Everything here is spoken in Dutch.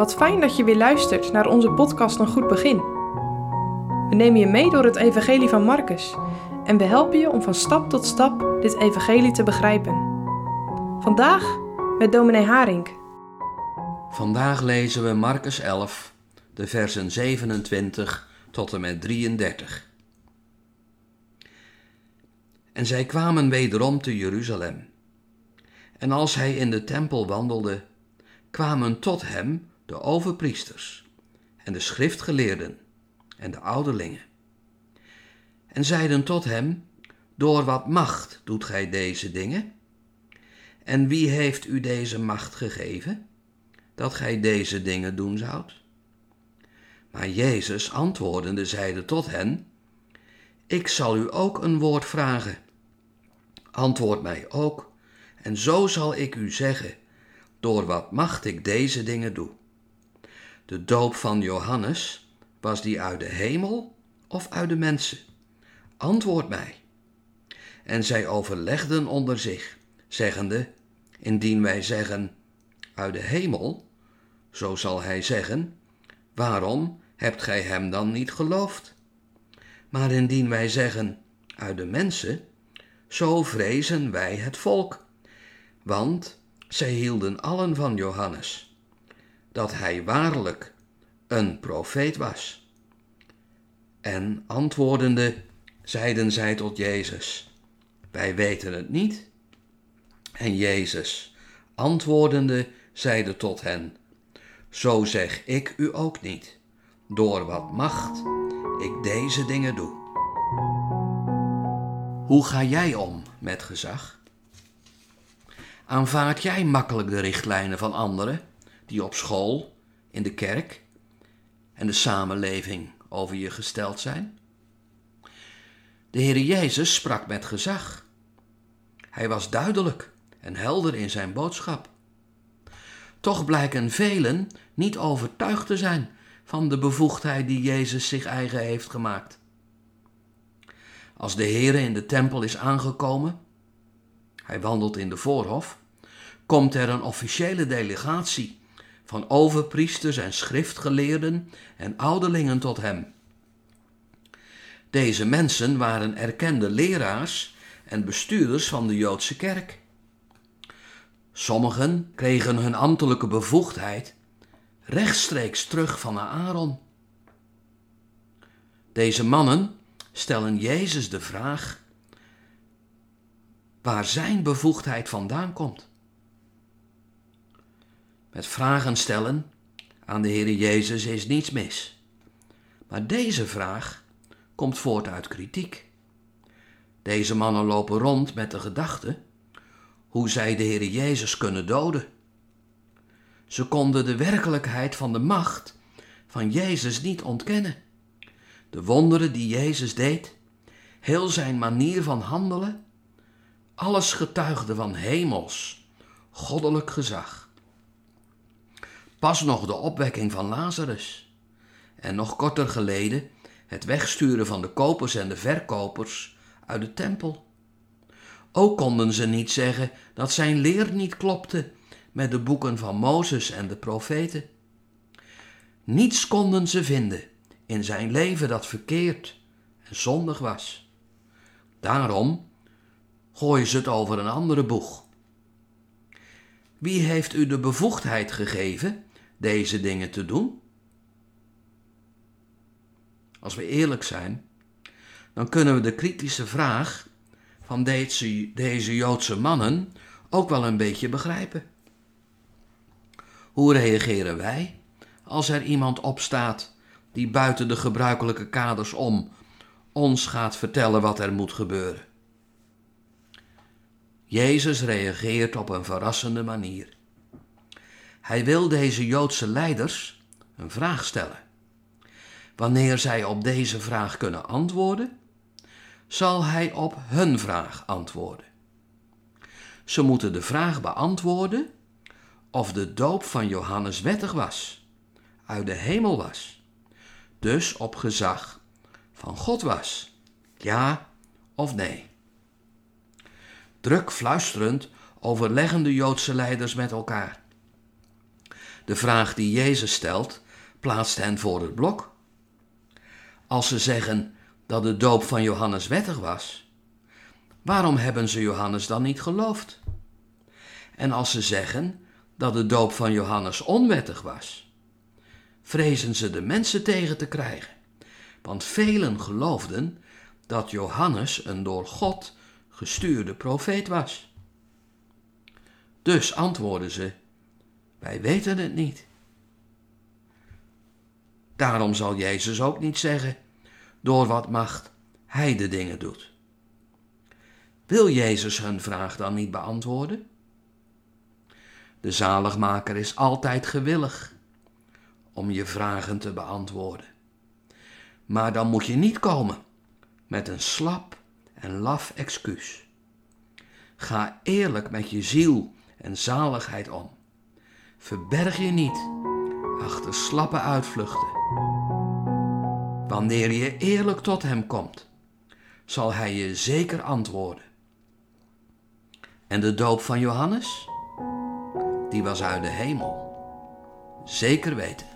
Wat fijn dat je weer luistert naar onze podcast Een Goed Begin. We nemen je mee door het Evangelie van Marcus en we helpen je om van stap tot stap dit Evangelie te begrijpen. Vandaag met dominee Haring. Vandaag lezen we Marcus 11, de versen 27 tot en met 33. En zij kwamen wederom te Jeruzalem. En als hij in de tempel wandelde, kwamen tot hem de overpriesters en de schriftgeleerden en de ouderlingen. En zeiden tot hem, door wat macht doet gij deze dingen? En wie heeft u deze macht gegeven, dat gij deze dingen doen zoudt? Maar Jezus antwoordende zeide tot hen, Ik zal u ook een woord vragen. Antwoord mij ook, en zo zal ik u zeggen, door wat macht ik deze dingen doe. De doop van Johannes, was die uit de hemel of uit de mensen? Antwoord mij. En zij overlegden onder zich, zeggende, indien wij zeggen, uit de hemel, zo zal hij zeggen, waarom hebt gij hem dan niet geloofd? Maar indien wij zeggen, uit de mensen, zo vrezen wij het volk, want zij hielden allen van Johannes dat hij waarlijk een profeet was. En antwoordende zeiden zij tot Jezus: Wij weten het niet. En Jezus, antwoordende, zeide tot hen: Zo zeg ik u ook niet, door wat macht ik deze dingen doe. Hoe ga jij om met gezag? Aanvaard jij makkelijk de richtlijnen van anderen? Die op school, in de kerk en de samenleving over je gesteld zijn? De Heer Jezus sprak met gezag. Hij was duidelijk en helder in zijn boodschap. Toch blijken velen niet overtuigd te zijn van de bevoegdheid die Jezus zich eigen heeft gemaakt. Als de Heer in de tempel is aangekomen, hij wandelt in de voorhof, komt er een officiële delegatie van overpriesters en schriftgeleerden en ouderlingen tot hem. Deze mensen waren erkende leraars en bestuurders van de Joodse kerk. Sommigen kregen hun ambtelijke bevoegdheid rechtstreeks terug van Aaron. Deze mannen stellen Jezus de vraag waar zijn bevoegdheid vandaan komt. Met vragen stellen aan de Heer Jezus is niets mis. Maar deze vraag komt voort uit kritiek. Deze mannen lopen rond met de gedachte hoe zij de Heer Jezus kunnen doden. Ze konden de werkelijkheid van de macht van Jezus niet ontkennen. De wonderen die Jezus deed, heel zijn manier van handelen, alles getuigde van hemels, goddelijk gezag. Pas nog de opwekking van Lazarus. En nog korter geleden het wegsturen van de kopers en de verkopers uit de tempel. Ook konden ze niet zeggen dat zijn leer niet klopte met de boeken van Mozes en de profeten. Niets konden ze vinden in zijn leven dat verkeerd en zondig was. Daarom gooien ze het over een andere boeg. Wie heeft u de bevoegdheid gegeven deze dingen te doen? Als we eerlijk zijn, dan kunnen we de kritische vraag van deze, deze Joodse mannen ook wel een beetje begrijpen. Hoe reageren wij als er iemand opstaat die buiten de gebruikelijke kaders om ons gaat vertellen wat er moet gebeuren? Jezus reageert op een verrassende manier. Hij wil deze Joodse leiders een vraag stellen. Wanneer zij op deze vraag kunnen antwoorden, zal hij op hun vraag antwoorden. Ze moeten de vraag beantwoorden of de doop van Johannes wettig was, uit de hemel was, dus op gezag van God was, ja of nee. Druk fluisterend overleggen de Joodse leiders met elkaar. De vraag die Jezus stelt, plaatst hen voor het blok. Als ze zeggen dat de doop van Johannes wettig was, waarom hebben ze Johannes dan niet geloofd? En als ze zeggen dat de doop van Johannes onwettig was, vrezen ze de mensen tegen te krijgen. Want velen geloofden dat Johannes een door God gestuurde profeet was. Dus antwoorden ze: Wij weten het niet. Daarom zal Jezus ook niet zeggen door wat macht hij de dingen doet. Wil Jezus hun vraag dan niet beantwoorden? De zaligmaker is altijd gewillig om je vragen te beantwoorden. Maar dan moet je niet komen met een slap en laf excuus. Ga eerlijk met je ziel en zaligheid om. Verberg je niet achter slappe uitvluchten. Wanneer je eerlijk tot Hem komt, zal Hij je zeker antwoorden. En de doop van Johannes? Die was uit de hemel. Zeker weten.